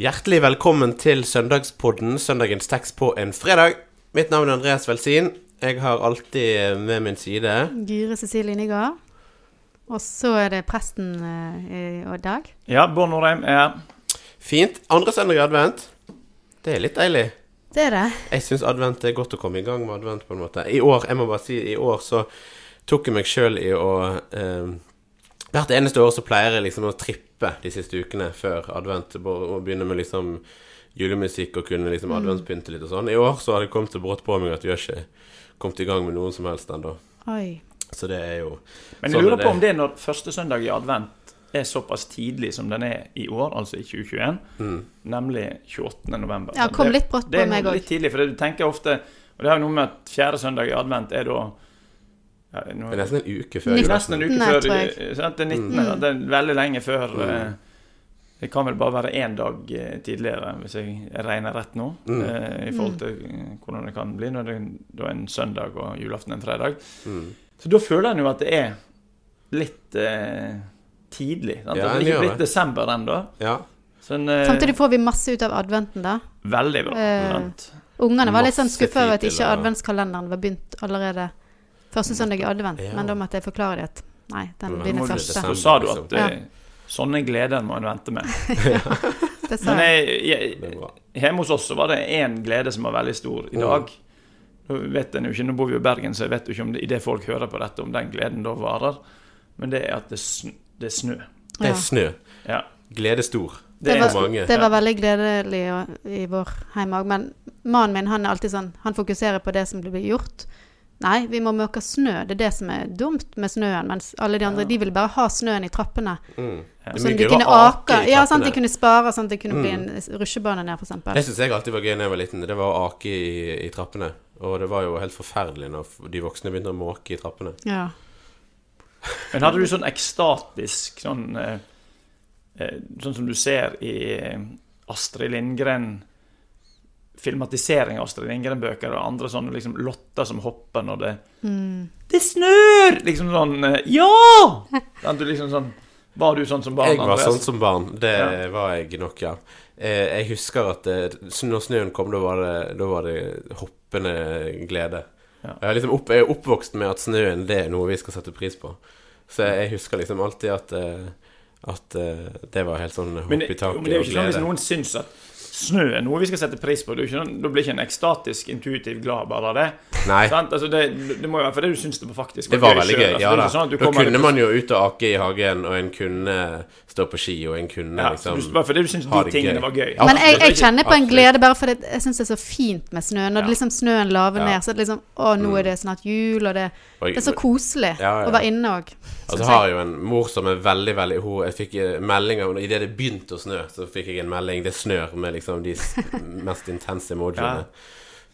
Hjertelig velkommen til søndagspodden, søndagens tekst på en fredag. Mitt navn er Andreas Velsin. Jeg har alltid med min side Gyre Cecilie Nygaard. Og så er det presten eh, i i dag. Ja, Bård Nordheim er her. Fint. Andre søndag i advent. Det er litt deilig. Det er det. Jeg syns advent er godt å komme i gang med advent, på en måte. I år, jeg må bare si, i år så tok jeg meg sjøl i å eh, Hvert eneste år så pleier jeg liksom å trippe de siste ukene før advent. og begynne med liksom julemusikk og kunne liksom adventspynte litt og sånn. I år så har det kommet så brått på meg at vi har ikke kommet i gang med noen som helst ennå. Så det er jo Men Sånn jeg er lurer det. på om det er når første søndag i advent er såpass tidlig som den er i år, altså i 2021, mm. nemlig 28. november. Ja, kom litt brått Det på meg òg. Det er litt tidlig, for du tenker ofte Og det har jo noe med at fjerde søndag i advent er da ja, nå, Det er nesten en uke før. Nesten en uke Nei, før. jeg. Sant? Det er 19. Mm. Det er veldig lenge før Mm. eh, Det kan vel bare være én dag eh, tidligere, hvis jeg regner rett nå. Mm. eh, I forhold til eh, hvordan det kan bli når det da er en søndag og julaften en fredag. Mm. Så da føler en jo at det er litt eh, tidlig. Sant? Ja, det er ikke blitt det. desember ennå. Ja. Sånn, eh, Samtidig får vi masse ut av adventen, da. Veldig bra. Eh. Ungene var litt sånn skuffa over at ikke adventskalenderen var begynt allerede første søndag i advent. Ja. Men da måtte jeg forklare det at nei, den Men begynner første. Så sa du at Ja. eh, sånne gleder må en vente med. Det sa Men jeg. jeg, hjemme hos oss så var det én glede som var veldig stor i dag. Nå vet en jo ikke, nå bor vi jo i Bergen, så jeg vet jo ikke om det, i det folk hører på dette, om den gleden da varer. Men det er at det, sn det er snø. Det er snø. Ja. Glede stor. Det det, var, mange. Det var veldig gledelig i vår heim òg. Men mannen min han er alltid sånn Han fokuserer på det som blir gjort. Nei, vi må måke snø. Det er det som er dumt med snøen. Mens alle de andre Ja. de vil bare ha snøen i trappene. Mm. Ja. Sånn at de kunne ake Ja, sant, de kunne spare, sånn at det kunne bli Mm. en rusjebane ned, eksempel. Det syns jeg alltid var gøy da jeg var liten. Det var å ake i, i trappene. Og det var jo helt forferdelig når de voksne begynte å måke i trappene. Ja. Men hadde du sånn ekstatisk sånn eh, eh, Sånn som du ser i eh, Astrid Lindgren Filmatisering av Astrid Lindgren-bøker og andre sånne liksom lotter som hopper når det Mm. Det snør! Liksom sånn eh, Ja! Den, du liksom sånn Var du sånn som barn? Jeg var Andreas? sånn som barn. Det Ja. var jeg nok, ja. Eh, jeg husker at eh, når snøen kom, da var det, da var det hoppende glede. Ja. Jeg, er liksom opp, jeg er oppvokst med at snøen det er noe vi skal sette pris på. Så jeg husker liksom alltid at At det var helt sånn hopp Men, i taket og glede. men det er jo ikke sånn hvis noen syns at snø er noe vi skal sette pris på. Du, ikke da blir ikke en ekstatisk, intuitiv glad bare av det. Nei, Sant? Altså det, det må jo være fordi du syns det var faktisk det var veldig gøy. Altså, Ja da. sånn Da kunne man jo ut og ake i hagen, og en kunne stå på ski, og en kunne ja, liksom du, Bare fordi du syns de tingene gøy. var gøy. Ja, Men jeg, jeg kjenner på en glede bare fordi jeg syns det er så fint med snø. Når Ja. det liksom snøen laver Ja. ned, så er det liksom Å, nå er det snart jul, og det, det er så koselig Ja, ja. å være inne òg. Og så har jeg jo en mor som er veldig, veldig hun, Jeg fikk eh, meldinger Idet det begynte å snø, så fikk jeg en melding 'Det snør' med liksom de mest intense emojiene. Ja.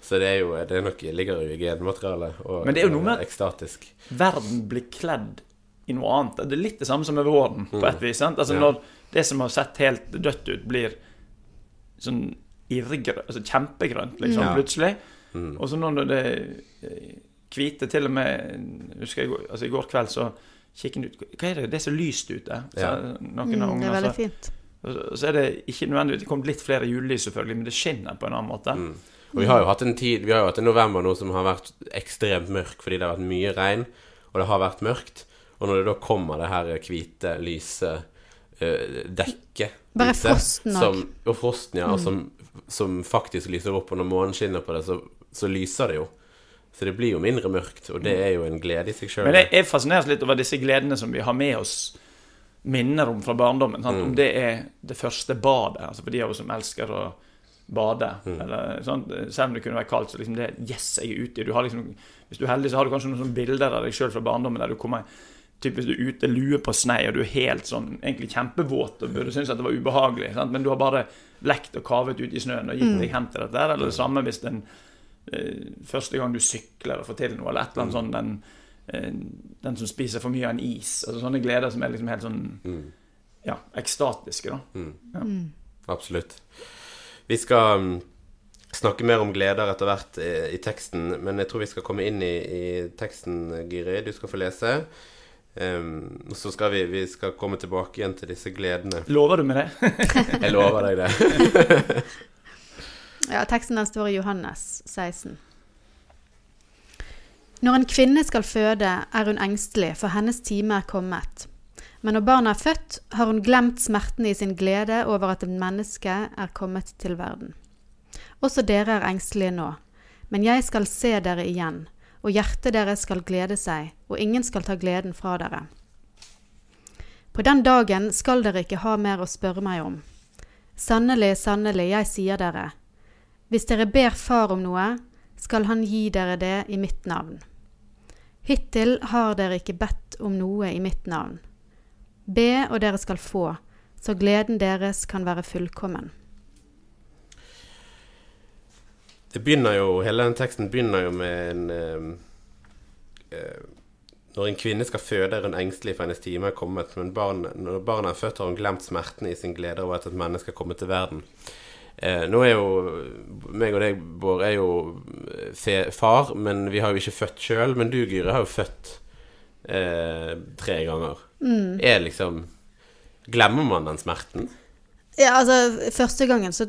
Så det er jo Det er nok, ligger jo i genmaterialet. Og, Men det er jo noe med- at ekstatisk. Verden blir kledd i noe annet. Det er litt det samme som med våren, på et vis. sant? Altså Ja. Når det som har sett helt dødt ut, blir sånn irrgrønt, altså kjempegrønt, liksom, Ja. plutselig. Mm. Og så når det eh, hvite til og med Husker jeg altså i går kveld så kikket jeg ut Hva er det? Det er så lyst ute. Så Ja. noen av ungene, det er veldig så, fint. Så er det ikke nødvendigvis Det kom litt flere julelys, selvfølgelig, men det skinner på en annen måte. Mm. Og vi har jo hatt en tid Vi har jo hatt en november nå som har vært ekstremt mørk fordi det har vært mye regn, og det har vært mørkt. Og når det da kommer det her hvite, lyse eh, dekket Bare ute, frosten òg. som- Og frosten, ja. Mm. Som, som faktisk lyser opp. Og når månen skinner på det, så, så lyser det jo. Så det blir jo mindre mørkt, og det er jo en glede i seg sjøl. Men jeg, jeg fascineres litt over disse gledene som vi har med oss minner om fra barndommen. Sant? Mm. Om det er det første badet. Altså for de av oss som elsker å bade. Mm. Eller? Selv om det kunne være kaldt, så liksom det Yes, jeg er ute. Du har liksom, hvis du er heldig, så har du kanskje noen sånne bilder av deg sjøl fra barndommen der du kommer Typ hvis du er ute, lue på snei, og du er helt sånn egentlig kjempevåt og burde synes at det var ubehagelig, sant? men du har bare lekt og kavet ut i snøen og gitt Mm. deg hen til dette. der, Eller det samme hvis den eh, første gang du sykler og får til noe, eller et eller annet sånn den, den som spiser for mye av en is. Altså sånne gleder som er liksom helt sånn Mm. ja, ekstatiske, da. Mm. Ja. Mm. Absolutt. Vi skal mm, snakke mer om gleder etter hvert i, i teksten, men jeg tror vi skal komme inn i, i teksten, Giri. Du skal få lese. Um, så skal vi, vi skal komme tilbake igjen til disse gledene. Lover du meg det? Jeg lover deg det. Ja, teksten den står i Johannes 16. Når en kvinne skal føde, er hun engstelig, for hennes time er kommet. Men når barnet er født, har hun glemt smertene i sin glede over at et menneske er kommet til verden. Også dere er engstelige nå, men jeg skal se dere igjen, og hjertet deres skal glede seg, og ingen skal ta gleden fra dere. På den dagen skal dere ikke ha mer å spørre meg om. Sannelig, sannelig, jeg sier dere, hvis dere ber Far om noe, skal Han gi dere det i mitt navn. Hittil har dere ikke bedt om noe i mitt navn. Be, og dere skal få, så gleden deres kan være fullkommen. Det begynner jo, Hele den teksten begynner jo med en em, eh, Når en kvinne skal føde, er hun engstelig for hennes time er kommet. Men barn, når barnet er født, har hun glemt smertene i sin glede over at et menneske er kommet til verden. Eh, nå er jo meg og deg, Bård, er jo eh, fe, far, men vi har jo ikke født sjøl. Men du, Gyre, har jo født eh, tre ganger. Er liksom Glemmer man den smerten? Ja, altså, første gangen så,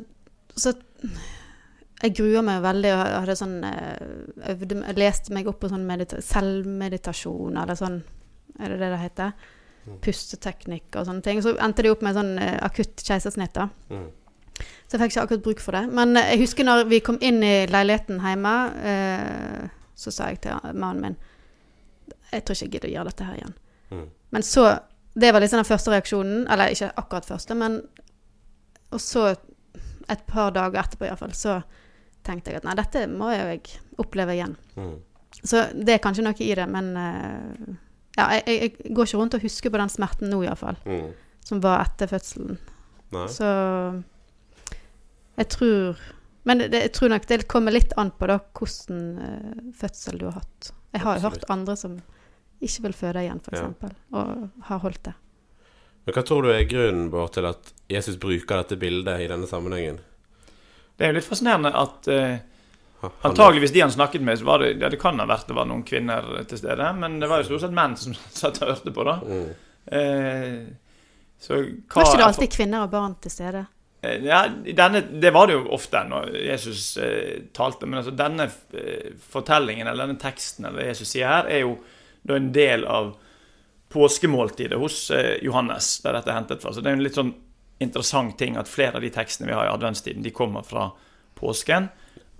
så Jeg gruer meg veldig. og hadde sånn eh, øvde, leste meg opp på sånn medita selvmeditasjon, eller sånn Er det det det heter? Pusteteknikk og sånne ting. Så endte det opp med sånn eh, akutt keisersnitt, da. Mm. Så jeg fikk ikke akkurat bruk for det. Men eh, jeg husker når vi kom inn i leiligheten hjemme, eh, så sa jeg til mannen min Jeg tror ikke jeg gidder å gjøre dette her igjen. Mm. Men så Det var liksom den første reaksjonen. Eller ikke akkurat første, men Og så, et par dager etterpå iallfall, så tenkte jeg at nei, dette må jo jeg oppleve igjen. Mm. Så det er kanskje noe i det, men eh, ja, jeg, jeg, jeg går ikke rundt og husker på den smerten nå, iallfall. Mm. Som var etter fødselen. Nei. Så jeg tror Men det, jeg tror nok det kommer litt an på da hvordan uh, fødsel du har hatt. Jeg har Absolutt. hørt andre som ikke vil føde igjen, f.eks., Ja. eksempel og har holdt det. Men hva tror du er grunnen Bård, til at Jesus bruker dette bildet i denne sammenhengen? Det er jo litt fascinerende at uh, Antageligvis de han snakket med, så var det, ja, det kan ha vært det var noen kvinner til stede, men det var jo stort sett menn som satt og hørte på, da. Mm. Uh, så hva Var ikke det alltid kvinner og barn til stede? Eh, Ja, denne, det var det jo ofte når Jesus eh, talte. Men altså denne eh, fortellingen, eller denne teksten, eller det Jesus sier her, er jo da en del av påskemåltidet hos eh, Johannes, der dette er hentet fra. Så det er en litt sånn interessant ting at flere av de tekstene vi har i adventstiden, de kommer fra påsken.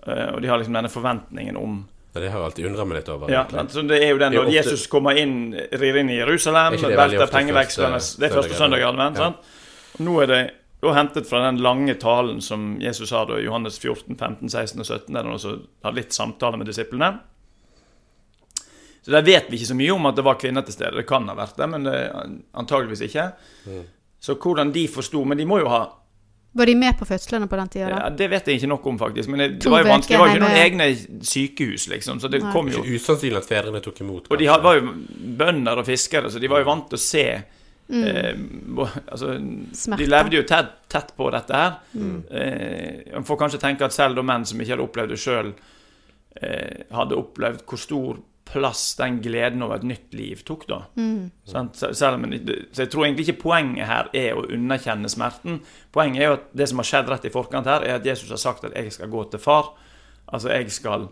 eh, og de har liksom denne forventningen om Ja, Det har jeg alltid undret meg litt over. ja, så Det er jo den når ofte- Jesus kommer inn, rir inn i Jerusalem, Er velter første Det er første søndag i advent. Sant? Nå er det da hentet fra den lange talen som Jesus har da i Johannes 14, 15, 16 og 17, der han også har litt samtale med disiplene. Så Der vet vi ikke så mye om at det var kvinner til stede. Det kan ha vært det, men det antageligvis ikke. Så hvordan de forsto Men de må jo ha Var de med på fødslene på den tida? ja. Det vet jeg ikke nok om, faktisk. Men det, det var jo vanskelig. Det var ikke noen egne sykehus, liksom. Så det Nei. kom jo usannsynlig at fedrene tok imot. Kanskje. Og de var jo bønder og fiskere, så de var jo vant til å se Mm. eh, altså, De levde jo tett, tett på dette her. Eh, Man får kanskje tenke at selv menn som ikke hadde opplevd det sjøl, eh, hadde opplevd hvor stor plass den gleden over et nytt liv tok, da. Mm. Sånn, Så- Selv om, så jeg tror egentlig ikke poenget her er å underkjenne smerten. Poenget er jo at det som har skjedd rett i forkant her, er at Jesus har sagt at 'jeg skal gå til far'. Altså, jeg skal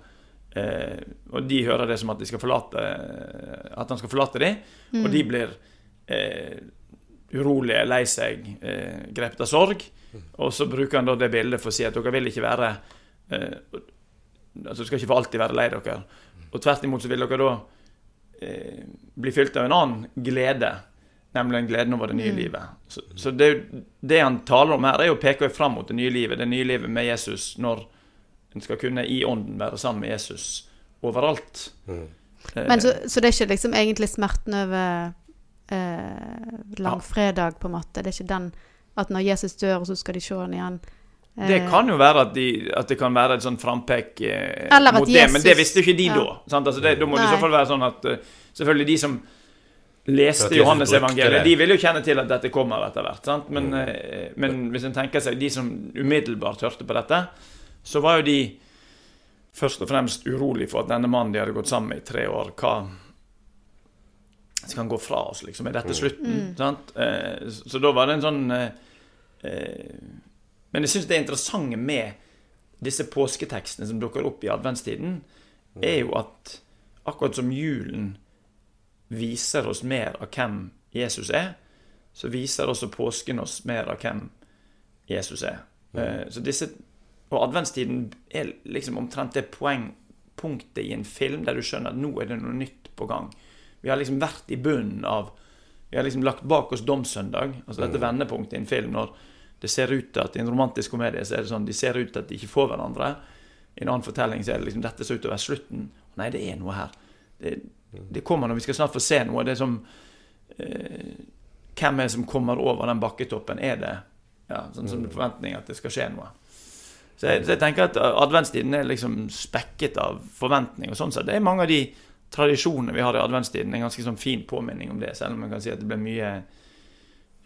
eh, Og de hører det som at de skal forlate At han skal forlate dem, og de blir eh, urolige, lei seg, eh, grepet av sorg. Og så bruker han da det bildet for å si at dere vil ikke være eh, Altså, dere skal ikke for alltid være lei dere. Og tvert imot så vil dere da eh, bli fylt av en annen glede, nemlig den gleden over det nye livet. Så, så det, det han taler om her, er å peke fram mot det nye livet, det nye livet med Jesus, når en skal kunne i ånden være sammen med Jesus overalt. Mm. Eh, Men så, så det er ikke liksom egentlig smerten over eh, langfredag, på en måte? Det er ikke den at når Jesus dør, så skal de se han igjen? Eh, Det kan jo være at, de, at det kan være et sånn frampek eh, mot Jesus, det, men det visste ikke de ja. da. Sant? Altså det, da må det i så fall være sånn at eh, Selvfølgelig de som leste Johannes-evangeliet, de vil jo kjenne til at dette kommer etter hvert. Sant? Men, Mm. eh, men hvis en tenker seg de som umiddelbart hørte på dette, så var jo de først og fremst urolig for at denne mannen de hadde gått sammen med i tre år, hva, kan gå fra oss, liksom. Er dette slutten? Sant? Eh, så, så da var det en sånn eh, eh, Men jeg syns det interessante med disse påsketekstene som dukker opp i adventstiden, er jo at akkurat som julen viser oss mer av hvem Jesus er, så viser også påsken oss mer av hvem Jesus er. Mm. Så disse, og adventstiden er liksom omtrent det poengpunktet i en film der du skjønner at nå er det noe nytt på gang. Vi har liksom vært i bunnen av Vi har liksom lagt bak oss domssøndag, altså dette vendepunktet i en film når det ser ut til at i en romantisk komedie så er det sånn de ser ut til at de ikke får hverandre. I en annen fortelling så er det liksom dette ser ut til å være slutten. Nei, det er noe her. Det, det kommer når vi skal snart få se noe. Det er som eh, Hvem er det som kommer over den bakketoppen? Er det ja, sånn som forventning at det skal skje noe? Så jeg, så jeg tenker at adventstiden er liksom spekket av forventning. og sånn så Det er mange av de tradisjonene vi har i adventstiden. En ganske sånn fin påminning om det, selv om man kan si at det ble mye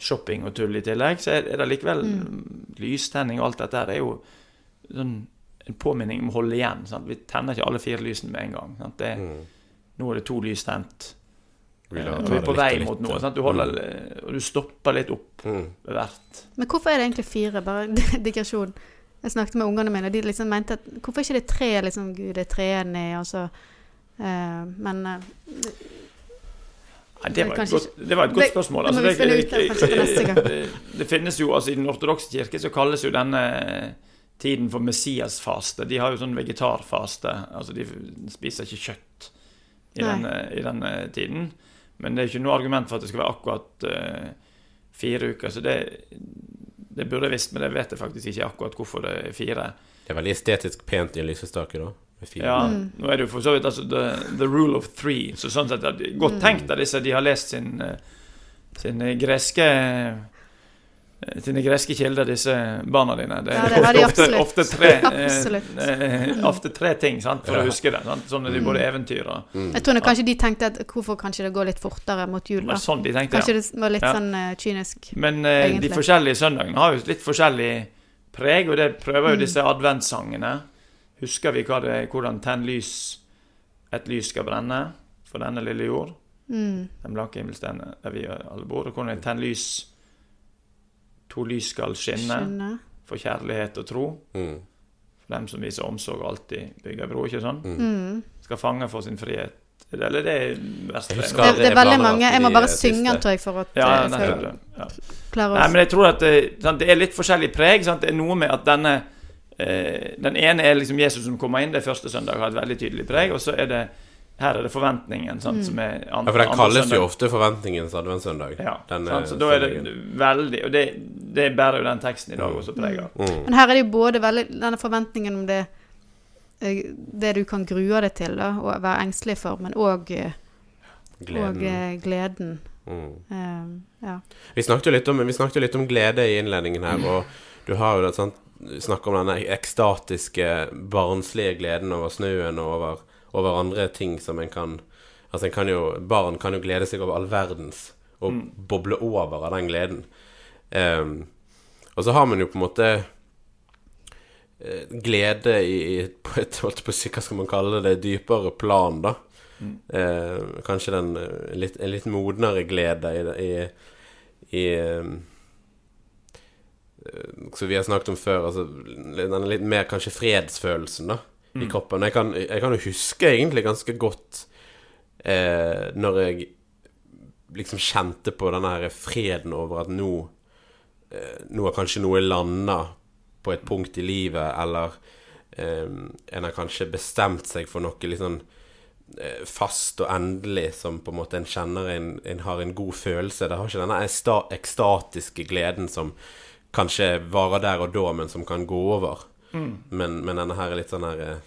shopping og tull i tillegg. Så er det likevel lystenning og alt dette her. Er jo sånn en påminning om å holde igjen. Sant? Vi tenner ikke alle fire lysene med en gang. Sant? Det, Nå er det to lys tent. Vi Eh, vi er på litt vei litt, mot noe. Sant? Du holder, og du stopper litt opp Mm. hvert. Men hvorfor er det egentlig fire? Bare digresjon. Jeg snakket med ungene mine, og de liksom mente at hvorfor ikke det ikke tre? liksom, Gud, det er treenig, og så Men eh, Nei, det, var et godt, det var et godt spørsmål. det må Altså, vi finne ut kanskje neste gang. det, det finnes jo, altså I den ortodokse kirke så kalles jo denne tiden for Messiasfaste. De har jo sånn vegetarfaste. Altså de spiser ikke kjøtt i denne, i denne tiden. Men det er ikke noe argument for at det skal være akkurat uh, fire uker. Så det, det burde jeg visst, men det vet jeg faktisk ikke akkurat hvorfor det er fire. Det er veldig estetisk pent i en lysestake, da. Ja, Mm. nå er det jo for så vidt altså the, the rule of three. Så sånn sett er det Godt Mm. tenkt av disse. De har lest sin, eh, sin eh, greske eh, Sine greske kilder, disse barna dine. Det Ja, er det har ofte, ofte, tre, eh, ofte tre ting sant, for Ja. å huske det. Sant? Sånn er det både eventyr og Mm. jeg tror nok kanskje de tenkte at hvorfor kanskje det går litt fortere mot jul. Da. sånn de tenkte. Kanskje Ja. det var litt Ja. sånn uh, kynisk. Men uh, de forskjellige søndagene har jo litt forskjellig preg, og det prøver jo Mm. disse adventssangene. Husker vi hva det er, hvordan tenn lys et lys skal brenne for denne lille jord? Mm. Den blanke himmelstenen der vi alle bor. Og hvordan tenn lys To lys skal skinne skinne. for kjærlighet og tro. Mm. For dem som viser omsorg og alltid bygger bro. ikke sånn? Mm. Skal fange for sin frihet. Eller det er verst Jeg Det, det er veldig mange. Jeg må bare siste. synge den, tror jeg, for at Ja, eh, å. Ja. klare Nei, men jeg tror at det, sant, det er litt forskjellig preg. Sant? Det er noe med at denne eh, Den ene er liksom Jesus som kommer inn, det første søndag har et veldig tydelig preg. Og så er det her er det forventningen sant, som er an, Ja, for den kalles søndag. jo ofte Forventningens adventssøndag. Ja, Den, sant, eh, så da er det veldig Og det, det bærer jo den teksten i dag også preg av. Mm. Men her er det jo både veldig denne forventningen om det eh, det du kan grue deg til da, og være engstelig for, men òg Gleden. Og, gleden. Mm. Eh, ja. Vi snakket jo litt om, vi snakket jo litt om glede i innledningen her, og du har jo det, sant, snakket om denne ekstatiske, barnslige gleden over snøen og over, over andre ting som en kan Altså en kan jo, Barn kan jo glede seg over all verdens, og boble over av den gleden. Um, og så har man jo på en måte eh, glede i, på et holdt på hva skal man kalle det, dypere plan, da. Eh, kanskje den eh, litt, en litt modnere glede i, i, i eh, Som vi har snakket om før, altså den litt mer kanskje fredsfølelsen da i kroppen. Jeg kan, jeg kan jo huske egentlig ganske godt eh, når jeg liksom kjente på denne her freden over at nå eh, Nå har kanskje noe landa på et punkt i livet, eller eh, en har kanskje bestemt seg for noe litt sånn eh, fast og endelig som på en måte en kjenner en, en har en god følelse. Det har ikke denne ekstatiske gleden som kanskje varer der og da, men som kan gå over. Men, men denne her er litt sånn her eh,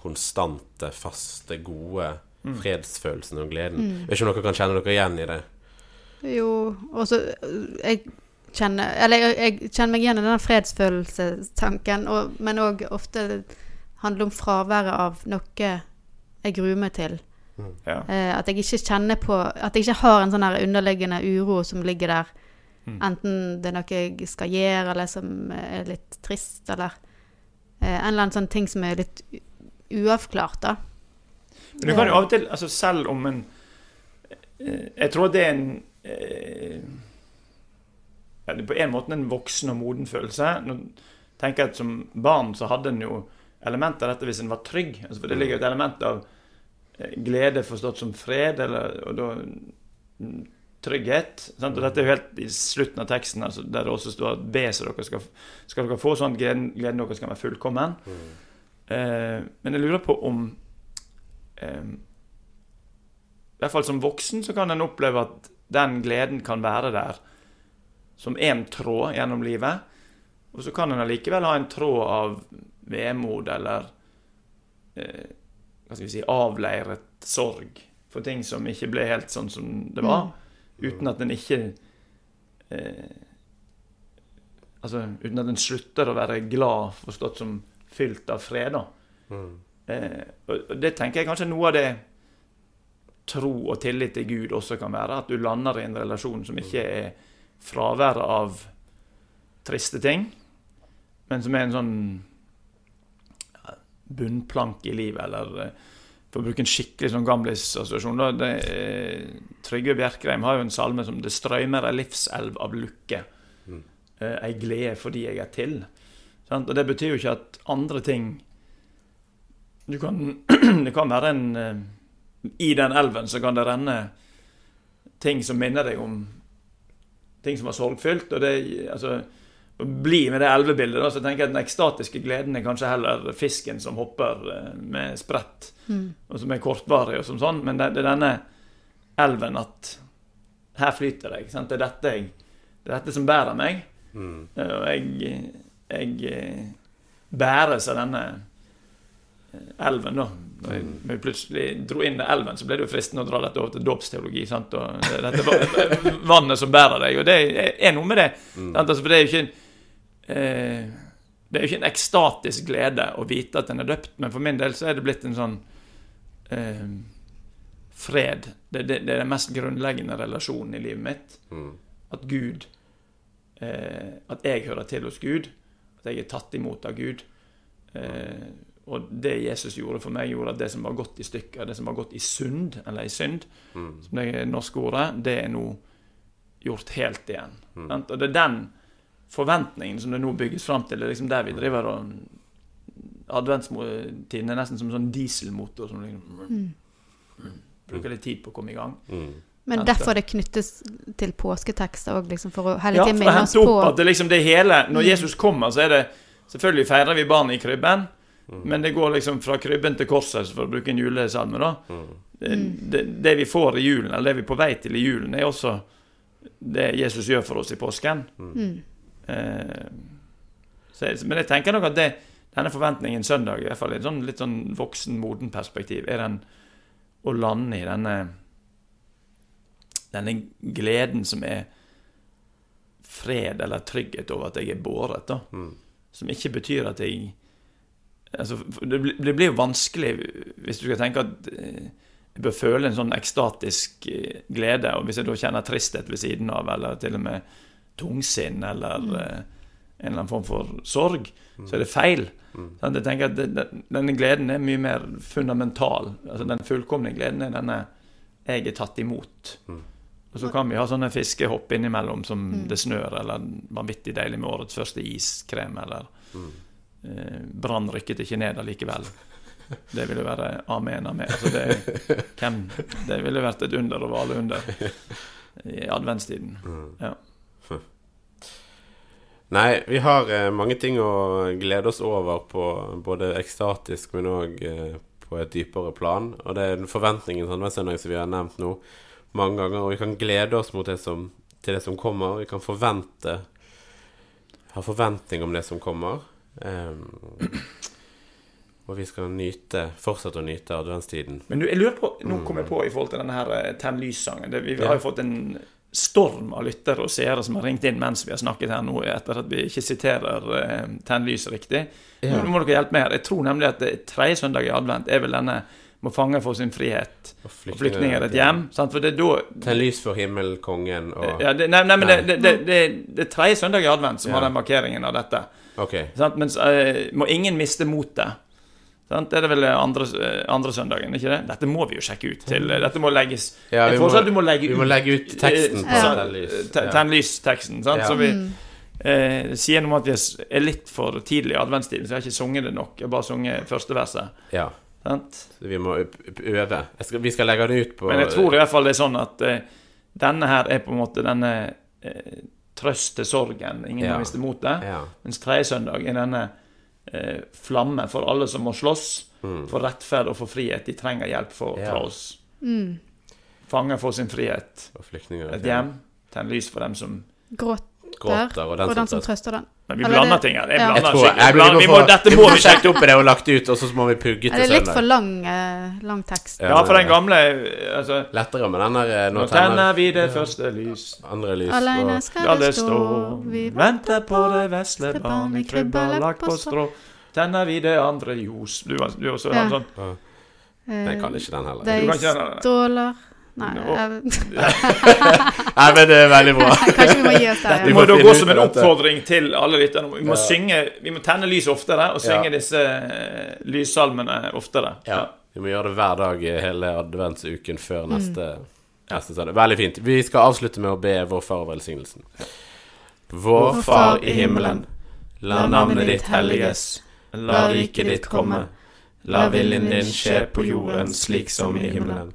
konstante, faste, gode fredsfølelsen og gleden. Jeg vet ikke om dere kan kjenne dere igjen i det. Jo, og så øh, Jeg kjenner Eller jeg, jeg kjenner meg igjen i den fredsfølelsestanken, og, men òg ofte handler om fraværet av noe jeg gruer meg til. Ja. Eh, at jeg ikke kjenner på At jeg ikke har en sånn her underliggende uro som ligger der. Enten det er noe jeg skal gjøre, eller som er litt trist, eller eh, en eller annen sånn ting som er litt uavklart, da. Men du kan jo av og til, altså selv om en eh, Jeg tror det er en eh, ja, Det på en måte en voksen og moden følelse. Nå tenker jeg at Som barn så hadde en jo element av dette hvis en var trygg. Altså, for det ligger jo et element av eh, glede forstått som fred, eller, og da mm, trygghet. Sant? Og dette er jo helt i slutten av teksten, altså, der det også står at be så dere skal, skal dere få sånn gleden, gleden deres skal være fullkommen. Eh, men jeg lurer på om eh, I hvert fall som voksen så kan en oppleve at den gleden kan være der som én tråd gjennom livet. Og så kan en allikevel ha en tråd av vemod eller eh, hva skal vi si, avleiret sorg for ting som ikke ble helt sånn som det var. Uten at en ikke eh, Altså uten at en slutter å være glad, forstått som fylt av fred. da. Eh, og det tenker jeg kanskje noe av det tro og tillit til Gud også kan være. At du lander i en relasjon som ikke er fraværet av triste ting, men som er en sånn bunnplank i livet, eller eh, for å bruke en skikkelig sånn gamlis-assosiasjon er- Trygve Bjerkreim har jo en salme som 'Det strøymer ei livselv av lukke'. Eh, Ei glede fordi jeg er til. Sant? Og det betyr jo ikke at andre ting du kan, Det kan være en eh, I den elven så kan det renne ting som minner deg om ting som var sorgfylt. Og det altså, bli med det elvebildet, da, så tenker jeg at den ekstatiske gleden er kanskje heller fisken som hopper eh, med sprett, og som er kortvarig og som sånn. Men det, det er denne elven at her flyter det. Sant? Det er dette jeg Det er dette som bærer meg. Mm. Og jeg, jeg eh, bæres av denne eh, elven, da. Når jeg, når jeg plutselig dro inn i elven, så ble det jo fristende å dra dette over til dåpsteologi. sant? Og det dette vannet som bærer deg. Og det er- noe med det. Mm. Altså, for det er jo ikke eh, Det er jo ikke en ekstatisk glede å vite at en er døpt, men for min del så er det blitt en sånn eh, fred. Det, det, det er den mest grunnleggende relasjonen i livet mitt. At Gud eh, At jeg hører til hos Gud. At jeg er tatt imot av Gud. Eh, og det Jesus gjorde for meg, gjorde at det som var gått i stykker, det som var gått i synd, eller i synd, som det norske ordet, det er nå gjort helt igjen. Mm. Og det er den forventningen som det nå bygges fram til. Det er liksom der vi driver og Adventstiden er nesten som en sånn dieselmotor som liksom Bruker litt tid på å komme i gang. Men Vent, derfor det knyttes til påsketekster òg, liksom, for å hele Ja, tiden for å minne oss på at det liksom det hele Når Jesus kommer, så er det Selvfølgelig feirer vi barnet i krybben, men det går liksom fra krybben til korset, for å bruke en julesalme, da. Det, det, det vi får i julen, eller det vi er på vei til i julen, er også det Jesus gjør for oss i påsken. Jeg- men jeg tenker nok at det, denne forventningen søndag, i hvert fall i et sånn, litt sånn voksen, moden perspektiv, er den å lande i denne denne gleden som er fred eller trygghet over at jeg er båret, da. Som ikke betyr at jeg altså, det, blir- det blir jo vanskelig hvis du skal tenke at eh, jeg bør føle en sånn ekstatisk eh, glede, og hvis jeg da kjenner tristhet ved siden av, eller til og med tungsinn, eller mm. en eller annen form for sorg, så er det feil. Sant? Jeg tenker at Denne gleden er mye mer fundamental. Altså Den fullkomne gleden er denne 'jeg er tatt imot'. Og så kan vi ha sånne fiskehopp innimellom som det snør, eller vanvittig deilig med årets første iskrem, eller eh, Brann rykket ikke ned allikevel. Det ville være amen, amen. Altså det, hvem, det ville vært et under over alle under i adventstiden. Ja. Nei, vi har eh, mange ting å glede oss over på både ekstatisk, men òg eh, på et dypere plan. Og det er den forventningen til adventssøndag som vi har nevnt nå mange ganger. Og vi kan glede oss mot det som, til det som kommer. Vi kan forvente Ha forventning om det som kommer. Em, og vi skal nyte, fortsette å nyte adventstiden. Men du, jeg lurer på, nå kom jeg på i forhold til denne her eh, Tenn lys-sangen. Vi, Vi har jo fått en storm av lyttere og seere som har ringt inn mens vi har snakket her nå, etter at vi ikke siterer eh, Tennlys riktig. riktig. Nå må dere hjelpe meg her. Jeg tror nemlig at det tredje søndag i advent er vel denne må fange for sin frihet og flyktninger et hjem. Sant? For det er da Tenn lys for himmelkongen og ja, det, nei, nei, men Nei. Det, det, det, det, det er tredje søndag i advent som Ja. har den markeringen av dette. Okay. Sant? Mens eh, må ingen miste motet. Sant? Det er det vel andre, eh, andre søndagen, ikke det? Dette må vi jo sjekke ut til. eh, Dette må legges Ja, Jeg foreslår at du må legge Vi må ut legge ut teksten på Ja. Tenn lys. Te- Ja. Så vi eh, sier noe om at vi er litt for tidlig i adventstiden, så jeg har ikke sunget det nok. Jeg har bare sunget første verset. ja. Sant? Så vi må øve. Jeg skal, vi skal legge det ut på Men jeg tror i hvert fall det er sånn at eh, denne her er på en måte denne eh, trøst til sorgen. Ingen Ja. har visst imot det. Ja. Mens tredje søndag er denne eh, flamme for alle som må slåss for rettferd og for frihet. De trenger hjelp for, Mm. Ja. fra oss. Fanger får sin frihet. Og. Et hjem. Tenn lys for dem som Gråter, Gråter, og den og den som trøster den. Men vi blander ting her. Ja. Jeg tror jeg, vi må få, dette må vi sjekke. opp i det og lagt ut, og så må vi pugge til til det er litt for lang, eh, lang tekst? Ja. For den gamle eh, altså, Lettere med den der eh, Nå tenner vi det første lys. andre lys Alene og skal det stå, vi Venter på det vesle barn i krybba lagt på strå. Tenner vi det andre ljos. Du, du også Ja. sånn Jeg kan ikke den heller. De Du kan ikke den, nei. Nei, jeg, Nei, men det er veldig bra. kanskje vi må gi oss der. Vi må da gå som en oppfordring til alle lytterne. Vi må Ja. synge Vi må tenne lys oftere og synge Ja. disse eh, lyssalmene oftere. Ja. Vi må gjøre det hver dag i hele adventsuken før Mm. neste, neste søndag. Veldig fint. Vi skal avslutte med å be Vår Far velsignelsen. Vår Far i himmelen. La navnet ditt helliges. La riket ditt komme. La viljen din skje på jorden slik som i himmelen.